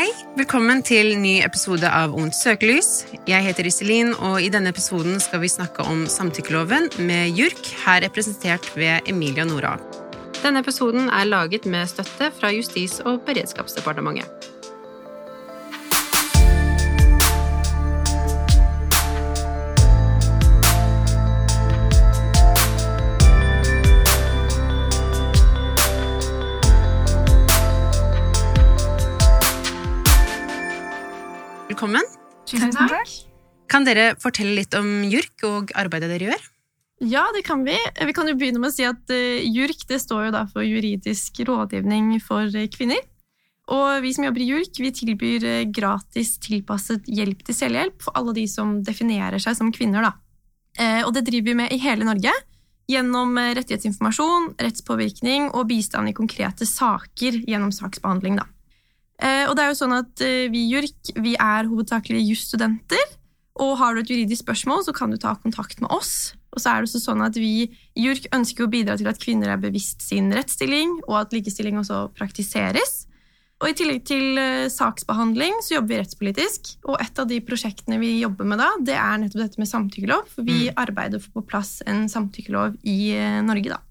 Hei, velkommen til ny episode av Ondt søkelys. Jeg heter Iselin, og i denne episoden skal vi snakke om samtykkeloven med JURK, her representert ved Emilia Nora. Denne episoden er laget med støtte fra Justis- og beredskapsdepartementet. Tusen takk. Kan dere fortelle litt om JURK og arbeidet dere gjør? Ja, det kan vi. Vi kan jo begynne med å si at uh, JURK det står jo da for Juridisk rådgivning for uh, kvinner. Og vi som jobber i JURK, vi tilbyr uh, gratis tilpasset hjelp til selvhjelp for alle de som definerer seg som kvinner. da. og det driver vi med i hele Norge. Gjennom rettighetsinformasjon, rettspåvirkning og bistand i konkrete saker gjennom saksbehandling. da. Eh, og det er jo sånn at eh, Vi i JURK vi er hovedsakelig jusstudenter. Og har du et juridisk spørsmål, så kan du ta kontakt med oss. Og så er det også sånn at Vi i JURK ønsker å bidra til at kvinner er bevisst sin rettsstilling, og at likestilling også praktiseres. Og I tillegg til uh, saksbehandling så jobber vi rettspolitisk. Og et av de prosjektene vi jobber med da, det er nettopp dette med samtykkelov. For vi mm. arbeider for å få på plass en samtykkelov i Norge, da.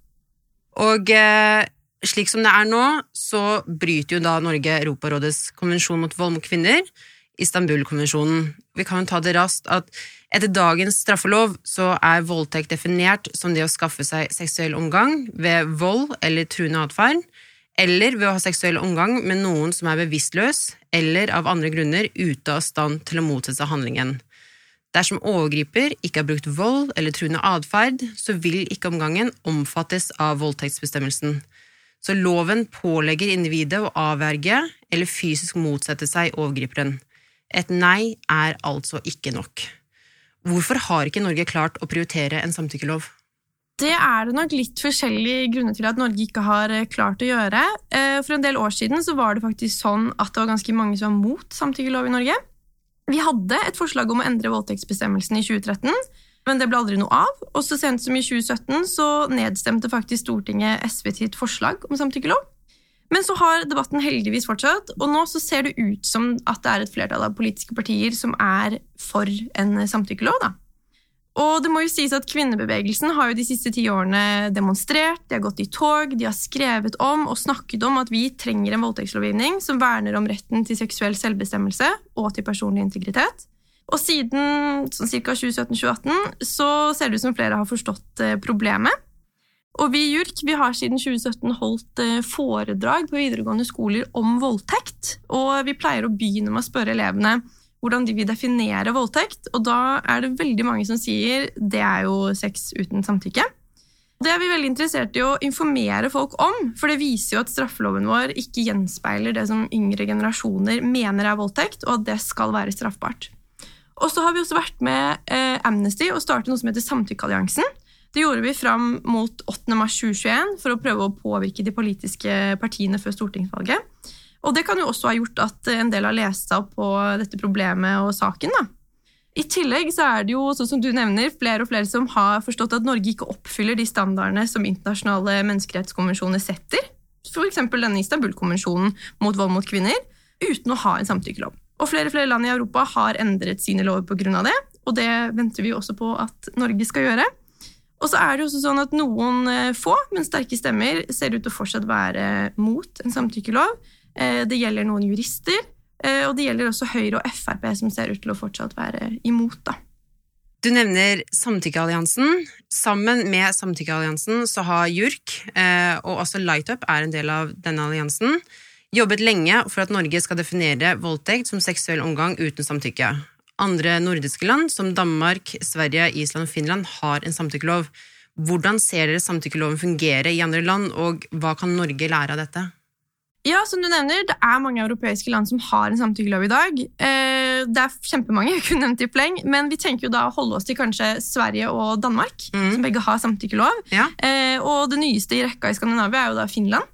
Og uh slik som det er nå, så bryter jo da Norge Europarådets konvensjon mot vold mot kvinner, Istanbul-konvensjonen. Vi kan jo ta det raskt at etter dagens straffelov så er voldtekt definert som det å skaffe seg seksuell omgang ved vold eller truende atferd, eller ved å ha seksuell omgang med noen som er bevisstløs eller av andre grunner ute av stand til å motsette seg handlingen. Dersom overgriper ikke har brukt vold eller truende atferd, så vil ikke omgangen omfattes av voldtektsbestemmelsen. Så loven pålegger individet å avverge eller fysisk motsette seg overgriperen. Et nei er altså ikke nok. Hvorfor har ikke Norge klart å prioritere en samtykkelov? Det er det nok litt forskjellige grunner til at Norge ikke har eh, klart å gjøre. Eh, for en del år siden var det faktisk sånn at det var ganske mange som var mot samtykkelov i Norge. Vi hadde et forslag om å endre voldtektsbestemmelsen i 2013, men det ble aldri noe av. Og så sent som i 2017 så nedstemte faktisk Stortinget SV sitt forslag om samtykkelov. Men så har debatten heldigvis fortsatt, og nå så ser det ut som at det er et flertall av politiske partier som er for en samtykkelov. da. Og det må jo sies at Kvinnebevegelsen har jo de siste ti årene demonstrert, de har gått i tog, de har skrevet om og snakket om at vi trenger en voldtektslovgivning som verner om retten til seksuell selvbestemmelse og til personlig integritet. Og siden sånn ca. 2017-2018 så ser det ut som flere har forstått eh, problemet. Og vi i JURK vi har siden 2017 holdt eh, foredrag på videregående skoler om voldtekt. Og vi pleier å begynne med å spørre elevene hvordan de vil definere voldtekt. Og da er det veldig mange som sier det er jo sex uten samtykke. Det er vi veldig interessert i å informere folk om, for det viser jo at straffeloven vår ikke gjenspeiler det som yngre generasjoner mener er voldtekt, og at det skal være straffbart. Og så har vi også vært med eh, Amnesty og startet noe som heter Samtykkealliansen. Det gjorde vi fram mot 8. mars 2021 for å prøve å påvirke de politiske partiene før stortingsvalget. Og det kan jo også ha gjort at en del har lest seg opp på dette problemet og saken. da. I tillegg så er det jo, sånn som du nevner, flere og flere som har forstått at Norge ikke oppfyller de standardene som internasjonale menneskerettskonvensjoner setter, f.eks. denne Istanbul-konvensjonen mot vold mot kvinner, uten å ha en samtykkelov. Og flere og flere land i Europa har endret sine lover pga. det, og det venter vi også på at Norge skal gjøre. Og så er det også sånn at Noen eh, få, men sterke stemmer ser ut til å fortsatt være mot en samtykkelov. Eh, det gjelder noen jurister, eh, og det gjelder også Høyre og Frp, som ser ut til å fortsatt være imot. da. Du nevner Samtykkealliansen. Sammen med Samtykkealliansen så har JURK, og også Lightup er en del av denne alliansen, jobbet lenge for at Norge skal definere voldtekt som seksuell omgang uten samtykke. Andre nordiske land, som Danmark, Sverige, Island og Finland, har en samtykkelov. Hvordan ser dere samtykkeloven fungere i andre land, og hva kan Norge lære av dette? Ja, som du nevner, Det er mange europeiske land som har en samtykkelov i dag. Eh, det er kjempemange, jeg kunne nevnt i pleng, men vi tenker jo da å holde oss til kanskje Sverige og Danmark, mm. som begge har samtykkelov. Ja. Eh, og det nyeste i rekka i Skandinavia er jo da Finland.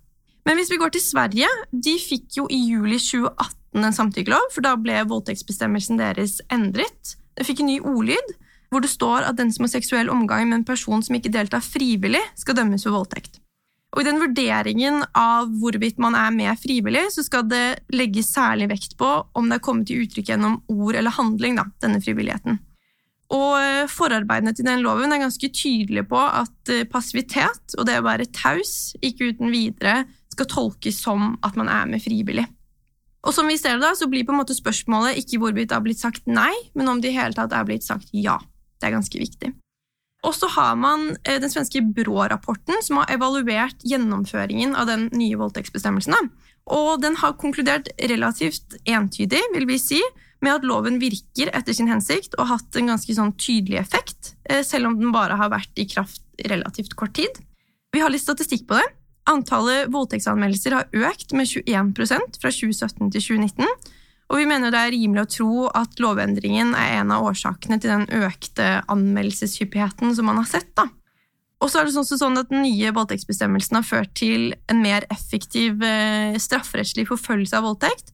Men hvis vi går til Sverige, de fikk jo i juli 2018 en samtykkelov, for da ble voldtektsbestemmelsen deres endret. Det fikk en ny ordlyd, hvor det står at den som har seksuell omgang med en person som ikke deltar frivillig, skal dømmes for voldtekt. Og I den vurderingen av hvorvidt man er med frivillig, så skal det legges særlig vekt på om det er kommet til uttrykk gjennom ord eller handling, da, denne frivilligheten. Og eh, Forarbeidene til den loven er ganske tydelige på at eh, passivitet og det å være taus ikke uten videre skal tolkes som at man er med frivillig. Og som vi ser det da, så blir på en måte spørsmålet ikke hvorvidt det har blitt sagt nei, men om det i hele tatt er blitt sagt ja. Det er ganske viktig. Og så har man eh, den svenske Brå-rapporten, som har evaluert gjennomføringen av den nye voldtektsbestemmelsen. Og den har konkludert relativt entydig, vil vi si, med at loven virker etter sin hensikt og har hatt en ganske sånn tydelig effekt, eh, selv om den bare har vært i kraft relativt kort tid. Vi har litt statistikk på det. Antallet voldtektsanmeldelser har økt med 21% fra 2017 til 2019. Og vi mener det er rimelig å tro at lovendringen er en av årsakene til den økte anmeldelseshyppigheten som man har sett. Og så er det sånn at Den nye voldtektsbestemmelsen har ført til en mer effektiv eh, strafferettslig forfølgelse av voldtekt.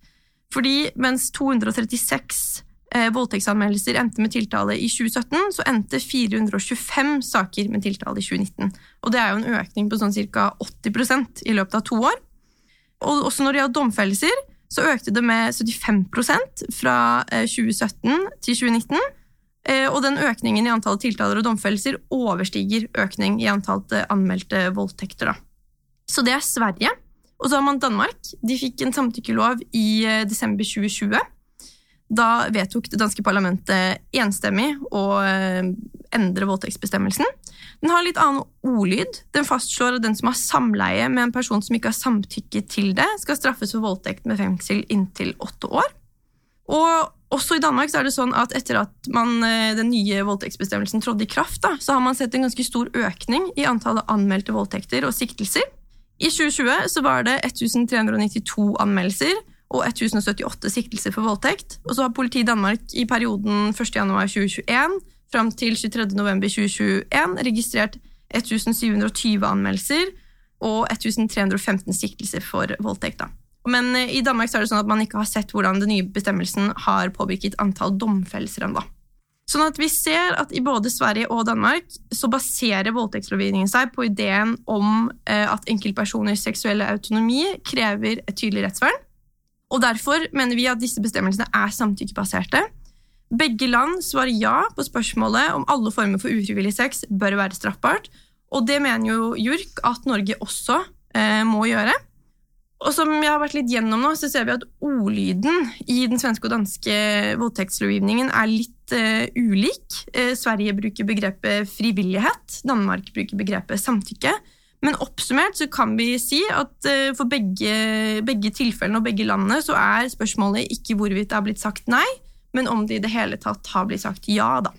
Fordi mens 236 eh, voldtektsanmeldelser endte med tiltale i 2017, så endte 425 saker med tiltale i 2019. Og det er jo en økning på sånn ca. 80 i løpet av to år. Og også når det gjaldt domfellelser, så økte det med 75% fra 2017 eh, til 2019. Eh, og den økningen i antall tiltaler og domfellelser overstiger økning i antall anmeldte voldtekter. Så det er Sverige. Og så har man Danmark. De fikk en samtykkelov i eh, desember 2020. Da vedtok det danske parlamentet enstemmig å eh, endre voldtektsbestemmelsen. Den har litt annen ordlyd. Den fastslår at den som har samleie med en person som ikke har samtykket til det, skal straffes for voldtekt med fengsel inntil åtte år. Og også i Danmark er det sånn at etter at man, eh, den nye voldtektsbestemmelsen trådte i kraft, da, så har man sett en ganske stor økning i antallet anmeldte voldtekter og siktelser. I 2020 så var det 1392 anmeldelser og 1078 siktelser for voldtekt. Og så har politiet i Danmark i perioden 1.1.2021 fram til 23.11.2021 registrert 1720 anmeldelser og 1315 siktelser for voldtekt. Men eh, i Danmark er det sånn at man ikke har sett hvordan den nye bestemmelsen har påvirket antall domfellelser ennå. Sånn at vi ser at i både Sverige og Danmark så baserer voldtektslovgivningen seg på ideen om eh, at enkeltpersoners seksuelle autonomi krever et tydelig rettsvern. Og Derfor mener vi at disse bestemmelsene er samtykkebaserte. Begge land svarer ja på spørsmålet om alle former for ufrivillig sex bør være straffbart. Og det mener jo JURK at Norge også eh, må gjøre. Og som jeg har vært litt gjennom nå, så ser vi at ordlyden i den svenske og danske voldtektslovgivningen er litt eh, ulik. Eh, Sverige bruker begrepet frivillighet, Danmark bruker begrepet samtykke. Men oppsummert så kan vi si at uh, for begge, begge, tilfellene og begge landene så er spørsmålet ikke hvorvidt det har blitt sagt nei, men om det i det hele tatt har blitt sagt ja, da.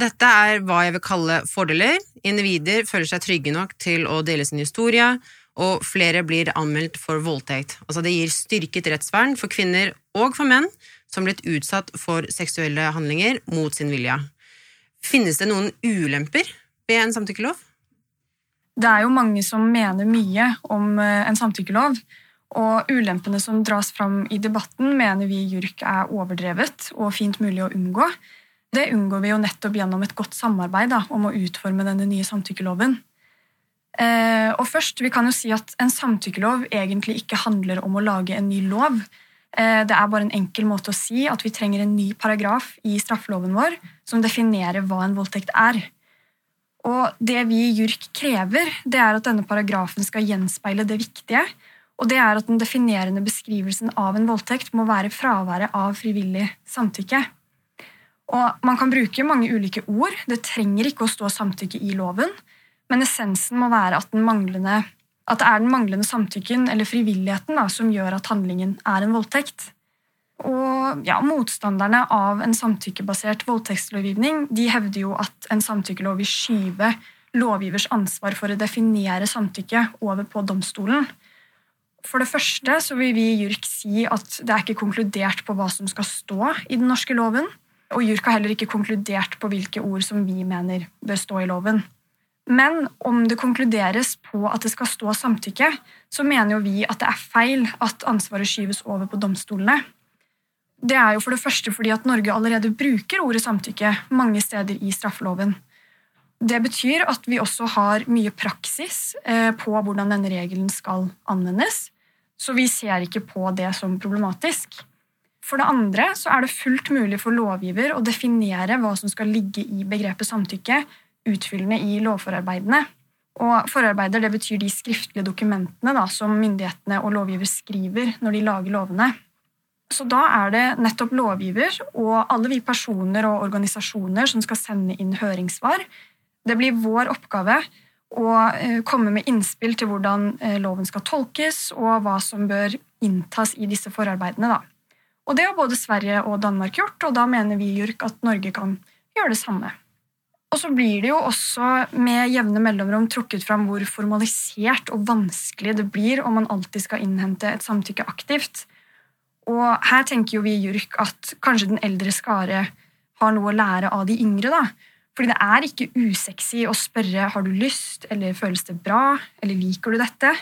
Dette er hva jeg vil kalle fordeler. Individer føler seg trygge nok til å dele sin historie og flere blir anmeldt for voldtekt. Altså det gir styrket rettsvern for kvinner og for menn som blitt utsatt for seksuelle handlinger mot sin vilje. Finnes det noen ulemper ved en samtykkelov? Det er jo mange som mener mye om eh, en samtykkelov. Og ulempene som dras fram i debatten, mener vi i JURK er overdrevet og fint mulig å unngå. Det unngår vi jo nettopp gjennom et godt samarbeid da, om å utforme denne nye samtykkeloven. Eh, og først, Vi kan jo si at en samtykkelov egentlig ikke handler om å lage en ny lov. Eh, det er bare en enkel måte å si at vi trenger en ny paragraf i straffeloven vår som definerer hva en voldtekt er. Og Det vi i JURK krever, det er at denne paragrafen skal gjenspeile det viktige. Og det er at Den definerende beskrivelsen av en voldtekt må være fraværet av frivillig samtykke. Og Man kan bruke mange ulike ord. Det trenger ikke å stå samtykke i loven. Men essensen må være at, at det er den manglende samtykken eller frivilligheten da, som gjør at handlingen er en voldtekt. Og ja, Motstanderne av en samtykkebasert voldtektslovgivning de hevder jo at en samtykkelov vil skyve lovgivers ansvar for å definere samtykke over på domstolen. For det første så vil vi i JURK si at det er ikke konkludert på hva som skal stå i den norske loven. Og JURK har heller ikke konkludert på hvilke ord som vi mener bør stå i loven. Men om det konkluderes på at det skal stå samtykke, så mener jo vi at det er feil at ansvaret skyves over på domstolene. Det er jo for det første fordi at Norge allerede bruker ordet samtykke mange steder i straffeloven. Det betyr at vi også har mye praksis eh, på hvordan denne regelen skal anvendes, så vi ser ikke på det som problematisk. For det andre så er det fullt mulig for lovgiver å definere hva som skal ligge i begrepet samtykke, utfyllende i lovforarbeidene. Og Forarbeider det betyr de skriftlige dokumentene da, som myndighetene og lovgiver skriver når de lager lovene. Så da er det nettopp lovgiver og alle vi personer og organisasjoner som skal sende inn høringssvar. Det blir vår oppgave å eh, komme med innspill til hvordan eh, loven skal tolkes, og hva som bør inntas i disse forarbeidene. Da. Og Det har både Sverige og Danmark gjort, og da mener vi JURK at Norge kan gjøre det samme. Og så blir det jo også med jevne mellomrom trukket fram hvor formalisert og vanskelig det blir om man alltid skal innhente et samtykke aktivt. Og her tenker jo vi i JURK at kanskje den eldre skare har noe å lære av de yngre. da. Fordi det er ikke usexy å spørre har du lyst, eller føles det bra, eller liker du dette.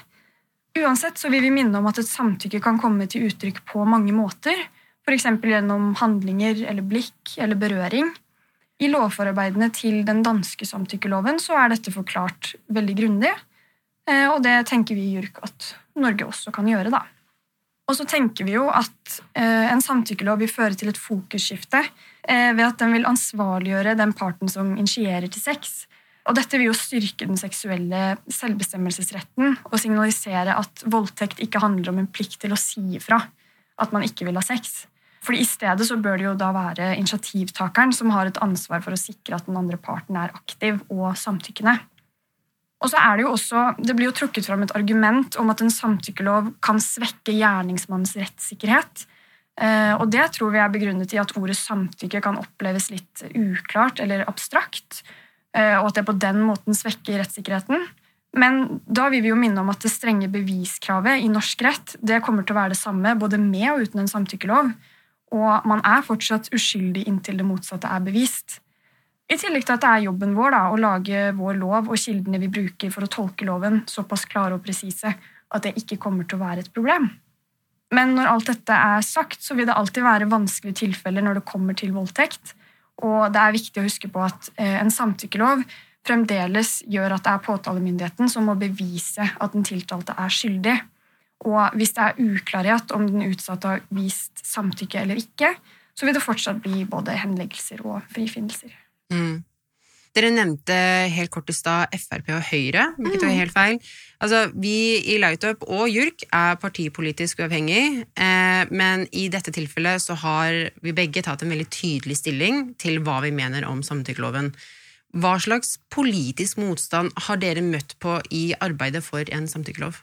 Uansett så vil vi minne om at et samtykke kan komme til uttrykk på mange måter. F.eks. gjennom handlinger eller blikk eller berøring. I lovforarbeidene til den danske samtykkeloven så er dette forklart veldig grundig, eh, og det tenker vi i JURK at Norge også kan gjøre. da. Og så tenker vi jo at eh, en samtykkelov vil føre til et fokusskifte eh, ved at den vil ansvarliggjøre den parten som initierer til sex. Og dette vil jo styrke den seksuelle selvbestemmelsesretten og signalisere at voldtekt ikke handler om en plikt til å si ifra at man ikke vil ha sex. Fordi I stedet så bør det jo da være initiativtakeren som har et ansvar for å sikre at den andre parten er aktiv og samtykkende. Og så er Det jo også, det blir jo trukket fram et argument om at en samtykkelov kan svekke gjerningsmannens rettssikkerhet. Eh, og Det tror vi er begrunnet i at ordet samtykke kan oppleves litt uklart eller abstrakt, eh, og at det på den måten svekker rettssikkerheten. Men da vil vi jo minne om at det strenge beviskravet i norsk rett det kommer til å være det samme både med og uten en samtykkelov og man er fortsatt uskyldig inntil det motsatte er bevist. I tillegg til at det er jobben vår da, å lage vår lov og kildene vi bruker for å tolke loven, såpass klare og presise at det ikke kommer til å være et problem. Men når alt dette er sagt, så vil det alltid være vanskelige tilfeller når det kommer til voldtekt. Og det er viktig å huske på at eh, en samtykkelov fremdeles gjør at det er påtalemyndigheten som må bevise at den tiltalte er skyldig. Og hvis det er uklarhet om den utsatte har vist samtykke eller ikke, så vil det fortsatt bli både henleggelser og frifinnelser. Mm. Dere nevnte helt kort i stad Frp og Høyre, hvilket var mm. helt feil. Altså, Vi i Lightup og JURK er partipolitisk uavhengig, eh, men i dette tilfellet så har vi begge tatt en veldig tydelig stilling til hva vi mener om samtykkeloven. Hva slags politisk motstand har dere møtt på i arbeidet for en samtykkelov?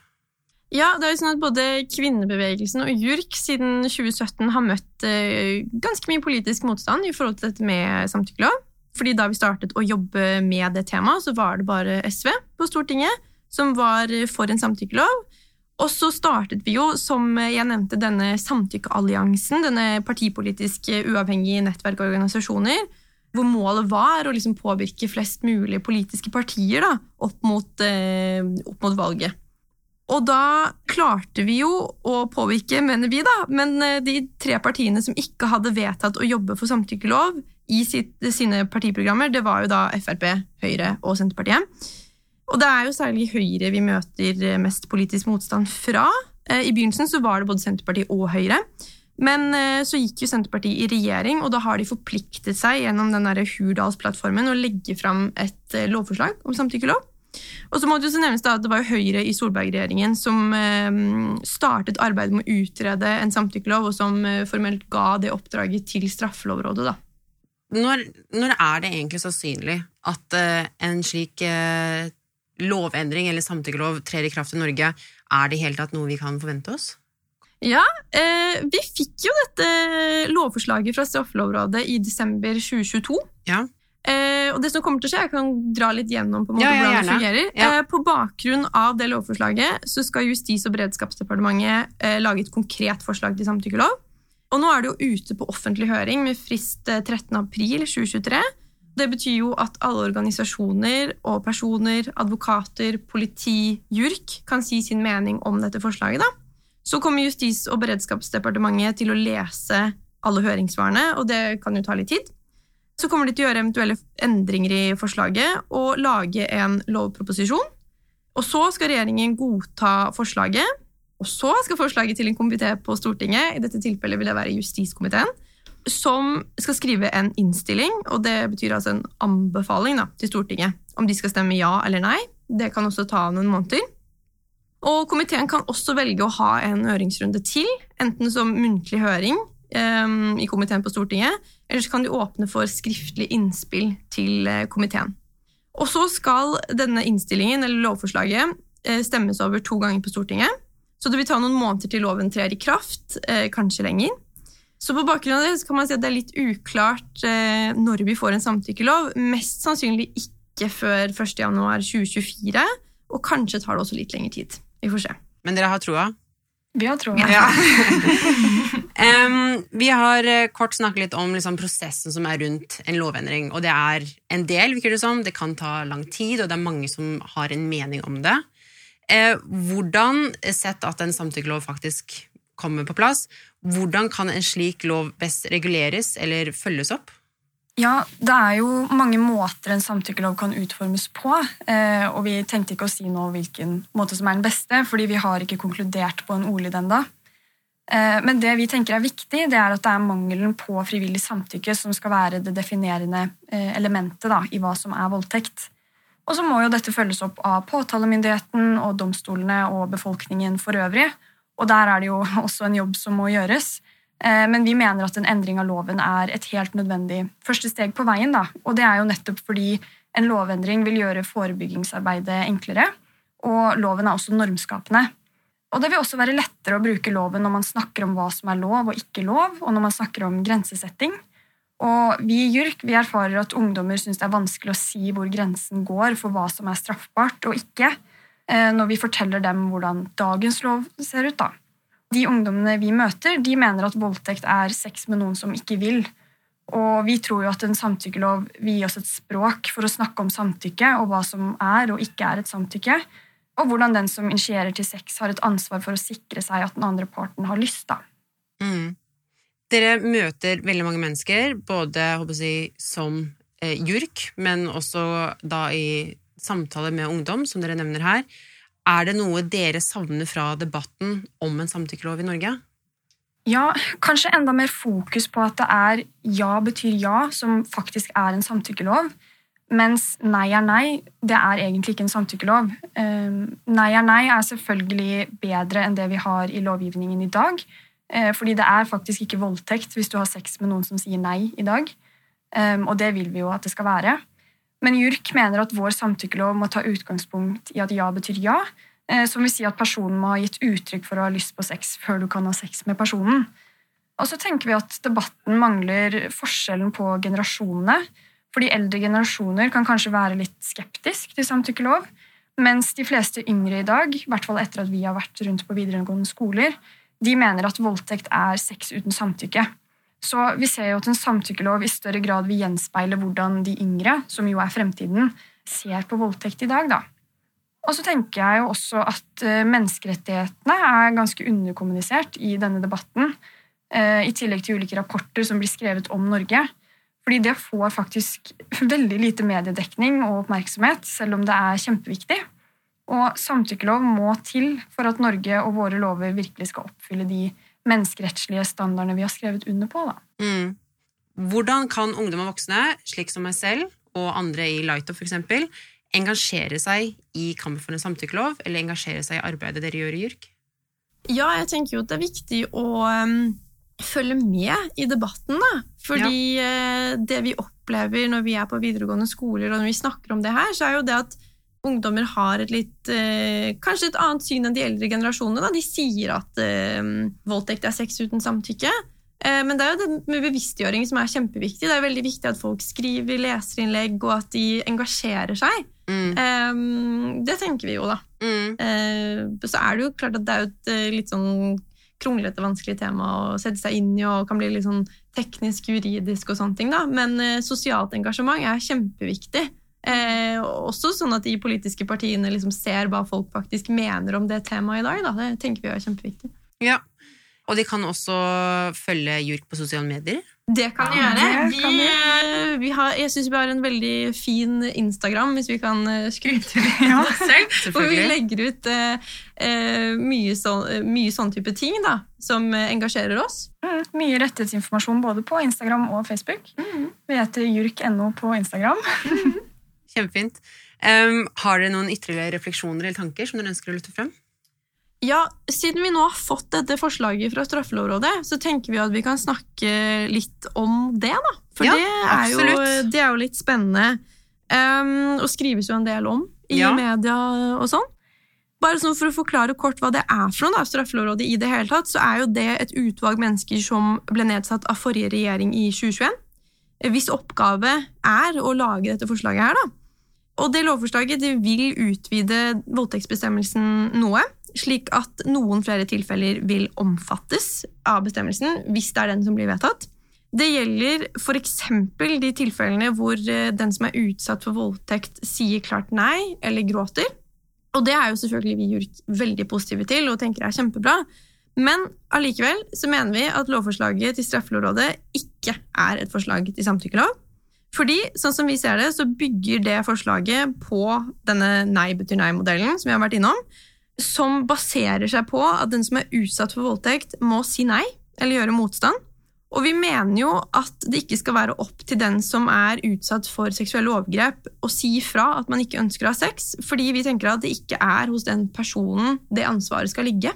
Ja, det er jo sånn at Både kvinnebevegelsen og JURK siden 2017 har møtt eh, ganske mye politisk motstand i forhold til dette med samtykkelov. Fordi Da vi startet å jobbe med det temaet, så var det bare SV på Stortinget som var for en samtykkelov. Og så startet vi jo, som jeg nevnte, denne samtykkealliansen, denne partipolitisk uavhengige nettverk og organisasjoner, hvor målet var å liksom påvirke flest mulig politiske partier da, opp, mot, eh, opp mot valget. Og da klarte vi jo å påvirke, mener vi, da, men eh, de tre partiene som ikke hadde vedtatt å jobbe for samtykkelov i sitt, sine partiprogrammer, det var jo da Frp, Høyre og Senterpartiet. Og det er jo særlig Høyre vi møter mest politisk motstand fra. Eh, I begynnelsen så var det både Senterpartiet og Høyre. Men eh, så gikk jo Senterpartiet i regjering, og da har de forpliktet seg gjennom den Hurdalsplattformen å legge fram et lovforslag om samtykkelov. Og så må det jo nevnes da at det var jo Høyre i Solberg-regjeringen som eh, startet arbeidet med å utrede en samtykkelov, og som eh, formelt ga det oppdraget til Straffelovrådet. da. Når, når, er det egentlig sannsynlig at uh, en slik uh, lovendring eller samtykkelov trer i kraft i Norge? Er det i hele tatt noe vi kan forvente oss? Ja, eh, vi fikk jo dette lovforslaget fra Straffelovrådet i desember 2022. Ja. Eh, og det som kommer til å skje, Jeg kan dra litt gjennom på en måte ja, hvordan det fungerer. Ja. Eh, på bakgrunn av det lovforslaget så skal Justis- og beredskapsdepartementet eh, lage et konkret forslag til samtykkelov. Og Nå er det jo ute på offentlig høring med frist 13.4.2023. Eh, det betyr jo at alle organisasjoner og personer, advokater, politi, JURK kan si sin mening om dette forslaget. da. Så kommer Justis- og beredskapsdepartementet til å lese alle høringssvarene, og det kan jo ta litt tid. Så kommer de til å gjøre eventuelle endringer i forslaget og lage en lovproposisjon. Og så skal regjeringen godta forslaget, og så skal forslaget til en komité på Stortinget, i dette tilfellet vil det være justiskomiteen, som skal skrive en innstilling, og det betyr altså en anbefaling da, til Stortinget om de skal stemme ja eller nei. Det kan også ta noen måneder. Og komiteen kan også velge å ha en høringsrunde til, enten som muntlig høring um, i komiteen på Stortinget, eller så kan de åpne for skriftlig innspill til uh, komiteen. Og så skal denne innstillingen, eller lovforslaget, uh, stemmes over to ganger på Stortinget. Så det vil ta noen måneder til loven trer i kraft, uh, kanskje lenger. Så på bakgrunn av det kan man si at det er litt uklart når vi får en samtykkelov. Mest sannsynlig ikke før 1.1.2024, og kanskje tar det også litt lengre tid. Vi får se. Men dere har troa? Vi har troa. Ja. um, vi har eh, kort snakket litt om liksom, prosessen som er rundt en lovendring. Og det er en del, virker det som. Det kan ta lang tid, og det er mange som har en mening om det. Eh, hvordan, sett at en samtykkelov faktisk kommer på plass, hvordan kan en slik lov best reguleres eller følges opp? Ja, Det er jo mange måter en samtykkelov kan utformes på. Eh, og vi tenkte ikke å si nå hvilken måte som er den beste, fordi vi har ikke konkludert på en ordlyd ennå. Eh, men det vi tenker er viktig, det er at det er mangelen på frivillig samtykke som skal være det definerende elementet da, i hva som er voldtekt. Og så må jo dette følges opp av påtalemyndigheten og domstolene og befolkningen for øvrig. Og der er det jo også en jobb som må gjøres. Eh, men vi mener at en endring av loven er et helt nødvendig første steg på veien. Da. Og det er jo nettopp fordi en lovendring vil gjøre forebyggingsarbeidet enklere, og loven er også normskapende. Og det vil også være lettere å bruke loven når man snakker om hva som er lov og ikke lov, og når man snakker om grensesetting. Og vi i JURK vi erfarer at ungdommer syns det er vanskelig å si hvor grensen går for hva som er straffbart og ikke, eh, når vi forteller dem hvordan dagens lov ser ut. da. De ungdommene vi møter, de mener at voldtekt er sex med noen som ikke vil. Og vi tror jo at en samtykkelov vil gi oss et språk for å snakke om samtykke og hva som er og ikke er et samtykke, og hvordan den som initierer til sex, har et ansvar for å sikre seg at den andre parten har lyst. da. Mm. Dere møter veldig mange mennesker, både jeg, som eh, JURK, men også da i samtale med ungdom, som dere nevner her. Er det noe dere savner fra debatten om en samtykkelov i Norge? Ja, kanskje enda mer fokus på at det er ja betyr ja, som faktisk er en samtykkelov. Mens nei er nei, det er egentlig ikke en samtykkelov. Ehm, nei er nei er selvfølgelig bedre enn det vi har i lovgivningen i dag. Eh, fordi det er faktisk ikke voldtekt hvis du har sex med noen som sier nei i dag. Ehm, og det vil vi jo at det skal være. Men JURK mener at vår samtykkelov må ta utgangspunkt i at ja betyr ja, eh, som vil si at personen må ha gitt uttrykk for å ha lyst på sex før du kan ha sex med personen. Og så tenker vi at debatten mangler forskjellen på generasjonene. Fordi eldre generasjoner kan kanskje være litt skeptisk til samtykkelov, mens de fleste yngre i dag, i hvert fall etter at vi har vært rundt på videregående skoler, de mener at voldtekt er sex uten samtykke. Så vi ser jo at en samtykkelov i større grad vil gjenspeile hvordan de yngre, som jo er fremtiden, ser på voldtekt i dag. da. Og så tenker jeg jo også at eh, menneskerettighetene er ganske underkommunisert i denne debatten, eh, i tillegg til ulike rapporter som blir skrevet om Norge. Fordi det får faktisk veldig lite mediedekning og oppmerksomhet, selv om det er kjempeviktig. Og samtykkelov må til for at Norge og våre lover virkelig skal oppfylle de menneskerettslige standardene vi har skrevet under på. Mm. Hvordan kan ungdom og voksne, slik som meg selv og andre i Lighto f.eks., engasjere seg i kampen for en samtykkelov, eller engasjere seg i arbeidet dere gjør i JURK? Ja, jeg tenker jo at det er viktig å um, følge med i debatten, da. Fordi ja. uh, det vi opplever når vi er på videregående skoler, og når vi snakker om det her, så er jo det at ungdommer har et litt eh, Kanskje et annet syn enn de eldre generasjonene. Da. De sier at eh, voldtekt er sex uten samtykke. Eh, men det er jo det med bevisstgjøring som er kjempeviktig. Det er veldig viktig at folk skriver leserinnlegg, og at de engasjerer seg. Mm. Eh, det tenker vi jo, da. Mm. Eh, så er det jo klart at det er jo et litt sånn kronglete, vanskelig tema å sette seg inn i, og kan bli litt sånn teknisk, juridisk og sånne ting, da. Men sosialt engasjement er kjempeviktig. Eh, også sånn at de politiske partiene liksom ser hva folk faktisk mener om det temaet i dag. Da. Det tenker vi er kjempeviktig. Ja, Og de kan også følge JURK på sosiale medier? Det kan de gjøre. Vi, kan vi. eh, vi har, jeg syns vi har en veldig fin Instagram, hvis vi kan eh, skryte litt Ja. av oss selv. Hvor vi legger ut eh, eh, mye, eh, mye sånn type ting da, som engasjerer oss. Mm, mye rettighetsinformasjon både på Instagram og Facebook. Vi heter jurk.no på Instagram. Kjempefint. Um, har dere noen ytterligere refleksjoner eller tanker som dere ønsker å løfte frem? Ja, Siden vi nå har fått dette forslaget fra Straffelovrådet, så tenker vi at vi kan snakke litt om det. da. For Ja, det, er jo, det er jo litt spennende. Um, og skrives jo en del om i Ja. media og sånn. Bare sånn For å forklare kort hva det er for noe, da, Straffelovrådet i det hele tatt, så er jo det et utvalg mennesker som ble nedsatt av forrige regjering i 2021. Hvis oppgave er å lage dette forslaget her, da. Og det lovforslaget det vil utvide voldtektsbestemmelsen noe, slik at noen flere tilfeller vil omfattes av bestemmelsen, hvis det er den som blir vedtatt. Det gjelder f.eks. de tilfellene hvor eh, den som er utsatt for voldtekt, sier klart nei eller gråter. Og det er jo selvfølgelig vi gjort veldig positive til og tenker er kjempebra. Men allikevel så mener vi at lovforslaget til Straffelovrådet ikke er et forslag til samtykkelov. Fordi, sånn som vi ser det, så bygger det forslaget på denne nei betyr nei-modellen som vi har vært innom, som baserer seg på at den som er utsatt for voldtekt, må si nei eller gjøre motstand. Og vi mener jo at det ikke skal være opp til den som er utsatt for seksuelle overgrep, å si fra at man ikke ønsker å ha sex, fordi vi tenker at det ikke er hos den personen det ansvaret skal ligge.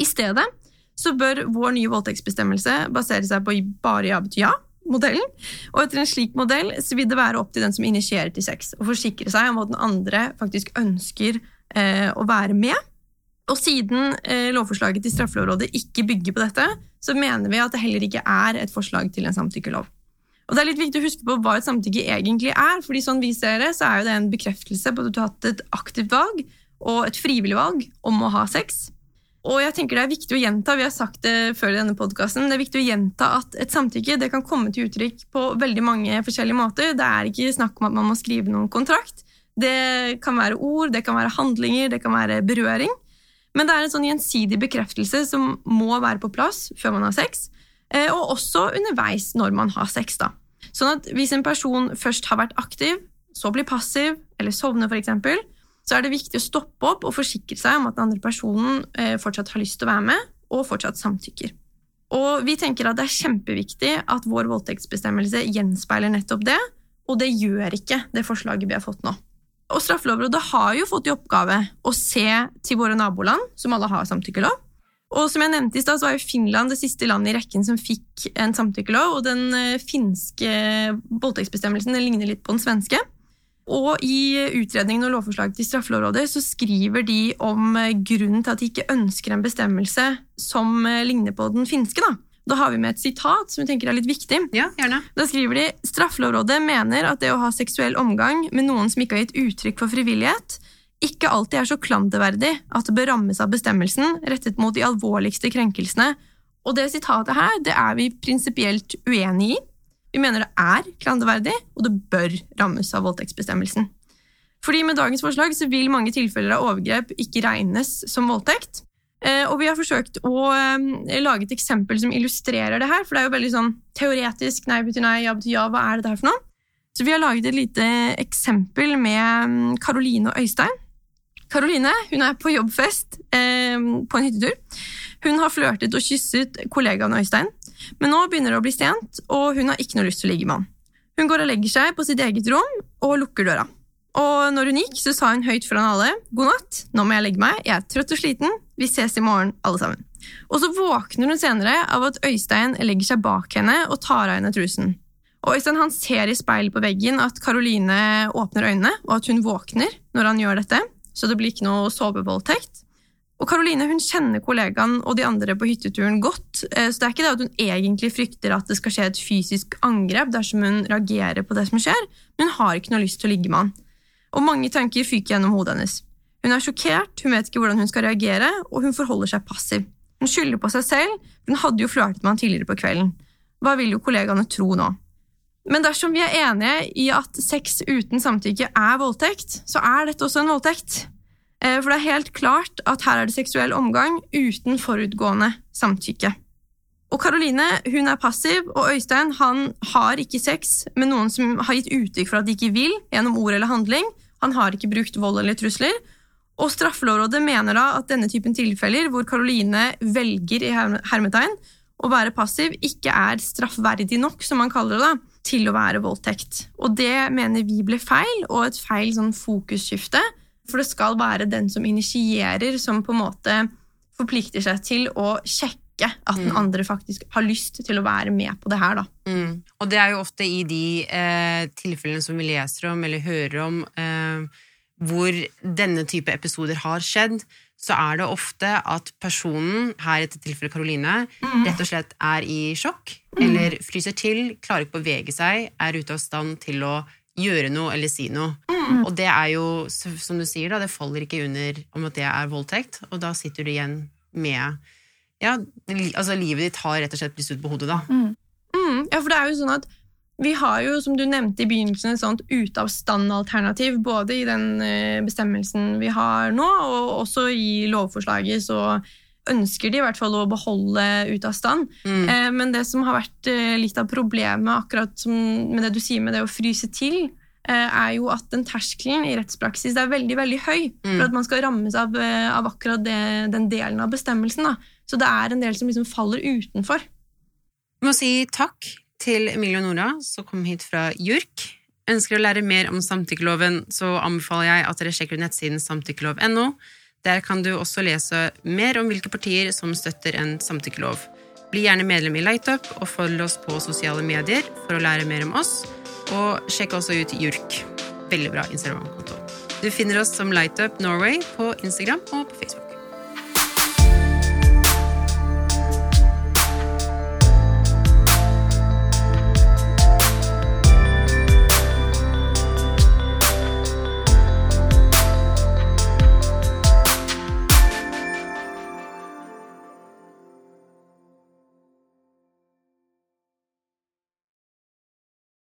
I stedet så bør vår nye voldtektsbestemmelse basere seg på bare ja betyr ja, modellen. Og etter en slik modell så vil det være opp til den som initierer til sex, å forsikre seg om at den andre faktisk ønsker eh, å være med. Og siden eh, lovforslaget til Straffelovrådet ikke bygger på dette, så mener vi at det heller ikke er et forslag til en samtykkelov. Og det er litt viktig å huske på hva et samtykke egentlig er, fordi sånn vi ser det, så er jo det en bekreftelse på at du har hatt et aktivt valg og et frivillig valg om å ha sex. Og jeg tenker det er viktig å gjenta, vi har sagt det før i denne podcasten, det er viktig å gjenta at et samtykke det kan komme til uttrykk på veldig mange forskjellige måter. Det er ikke snakk om at man må skrive noen kontrakt. Det kan være ord, det kan være handlinger, det kan være berøring. Men det er en sånn gjensidig bekreftelse som må være på plass før man har sex, eh, og også underveis når man har sex. da. Sånn at hvis en person først har vært aktiv, så blir passiv, eller sovner f.eks., så er det viktig å stoppe opp og forsikre seg om at den andre personen eh, fortsatt har lyst til å være med, og fortsatt samtykker. Og vi tenker at det er kjempeviktig at vår voldtektsbestemmelse gjenspeiler nettopp det, og det gjør ikke det forslaget vi har fått nå. Og Straffelovrådet har jo fått i oppgave å se til våre naboland, som alle har samtykkelov. Og som jeg nevnte i stad, så var jo Finland det siste landet i rekken som fikk en samtykkelov, og den eh, finske voldtektsbestemmelsen ligner litt på den svenske. Og i utredningen og lovforslaget til Straffelovrådet så skriver de om eh, grunnen til at de ikke ønsker en bestemmelse som eh, ligner på den finske. Da, da har vi med et sitat som vi tenker er litt viktig. Ja, gjerne. Da skriver de Straffelovrådet mener at det å ha seksuell omgang med noen som ikke har gitt uttrykk for frivillighet, ikke alltid er så klanderverdig at det bør rammes av bestemmelsen rettet mot de alvorligste krenkelsene. Og det sitatet her det er vi prinsipielt uenig i. Vi mener det er klanderverdig, og det bør rammes av voldtektsbestemmelsen. Fordi med dagens forslag så vil mange tilfeller av overgrep ikke regnes som voldtekt. Eh, Og vi har forsøkt å eh, lage et eksempel som illustrerer det her, for det er jo veldig sånn teoretisk nei betyr nei, ja betyr ja, hva er det her for noe? Så vi har laget et lite eksempel med mm, Karoline og Øystein. Karoline hun er på jobbfest eh, på en hyttetur. Hun har flørtet og kysset kollegaen Øystein, men nå begynner det å bli sent, og hun har ikke noe lyst til å ligge med han. Hun går og legger seg på sitt eget rom og lukker døra. Og når hun gikk, så sa hun høyt foran alle god natt, nå må jeg legge meg, jeg er trøtt og sliten, vi ses i morgen, alle sammen. Og så våkner hun senere av at Øystein legger seg bak henne og tar av henne trusen. Og Øystein han ser i speilet på veggen at Karoline åpner øynene, og at hun våkner når han gjør dette, så det blir ikke noe sovevoldtekt. Og Karoline hun kjenner kollegaen og de andre på hytteturen godt, eh, så det er ikke det at hun egentlig frykter at det skal skje et fysisk angrep dersom hun reagerer på det som skjer, men hun har ikke noe lyst til å ligge med han. Og mange tanker fyker gjennom hodet hennes. Hun er sjokkert, hun vet ikke hvordan hun skal reagere, og hun forholder seg passiv. Hun skylder på seg selv, for hun hadde jo flørtet med han tidligere på kvelden. Hva vil jo kollegaene tro nå? Men dersom vi er enige i at sex uten samtykke er voldtekt, så er dette også en voldtekt. Eh, For det er helt klart at her er det seksuell omgang uten forutgående samtykke. Og Karoline hun er passiv, og Øystein han har ikke sex med noen som har gitt uttrykk for at de ikke vil, gjennom ord eller handling. Han har ikke brukt vold eller trusler. Og Straffelovrådet mener da at denne typen tilfeller, hvor Karoline velger i hermetegn å være passiv, ikke er straffverdig nok, som man kaller det, da, til å være voldtekt. Og det mener vi ble feil, og et feil sånn fokusskifte. For det skal være den som initierer, som på en måte forplikter seg til å sjekke at den mm. andre faktisk har lyst til å være med på det her. Da. Mm. Og det er jo ofte i de eh, tilfellene som vi leser om eller hører om, eh, hvor denne type episoder har skjedd, så er det ofte at personen, her i dette tilfellet Karoline, mm. rett og slett er i sjokk mm. eller fryser til, klarer ikke å bevege seg, er ute av stand til å gjøre noe eller si noe. Mm. Og det er jo, som du sier, da, det faller ikke under om at det er voldtekt, og da sitter du igjen med Ja, altså livet ditt har rett og slett blitt snudd på hodet, da. Mm. Mm. Ja, for det er jo sånn at vi har jo, som du nevnte i begynnelsen, et sånt ute av stand-alternativ, både i den eh, bestemmelsen vi har nå, og også i lovforslaget, så ønsker de i hvert fall å beholde ute av stand. Mm. Eh, men det som har vært eh, litt av problemet akkurat som, med det du sier med det å fryse til, er jo at den terskelen i rettspraksis er veldig veldig høy mm. for at man skal rammes av, av akkurat det, den delen av bestemmelsen. Da. Så det er en del som liksom faller utenfor. Vi må si takk til Emilie og Nora, som kom hit fra JURK. Ønsker å lære mer om samtykkeloven, så anbefaler jeg at dere sjekker ut nettsiden samtykkelov.no. Der kan du også lese mer om hvilke partier som støtter en samtykkelov. Bli gjerne medlem i Lightup og følg oss på sosiale medier for å lære mer om oss. Og sjekk også ut JURK. Veldig bra Instagram-konto. Du finner oss som Lightup Norway på Instagram og på Facebook.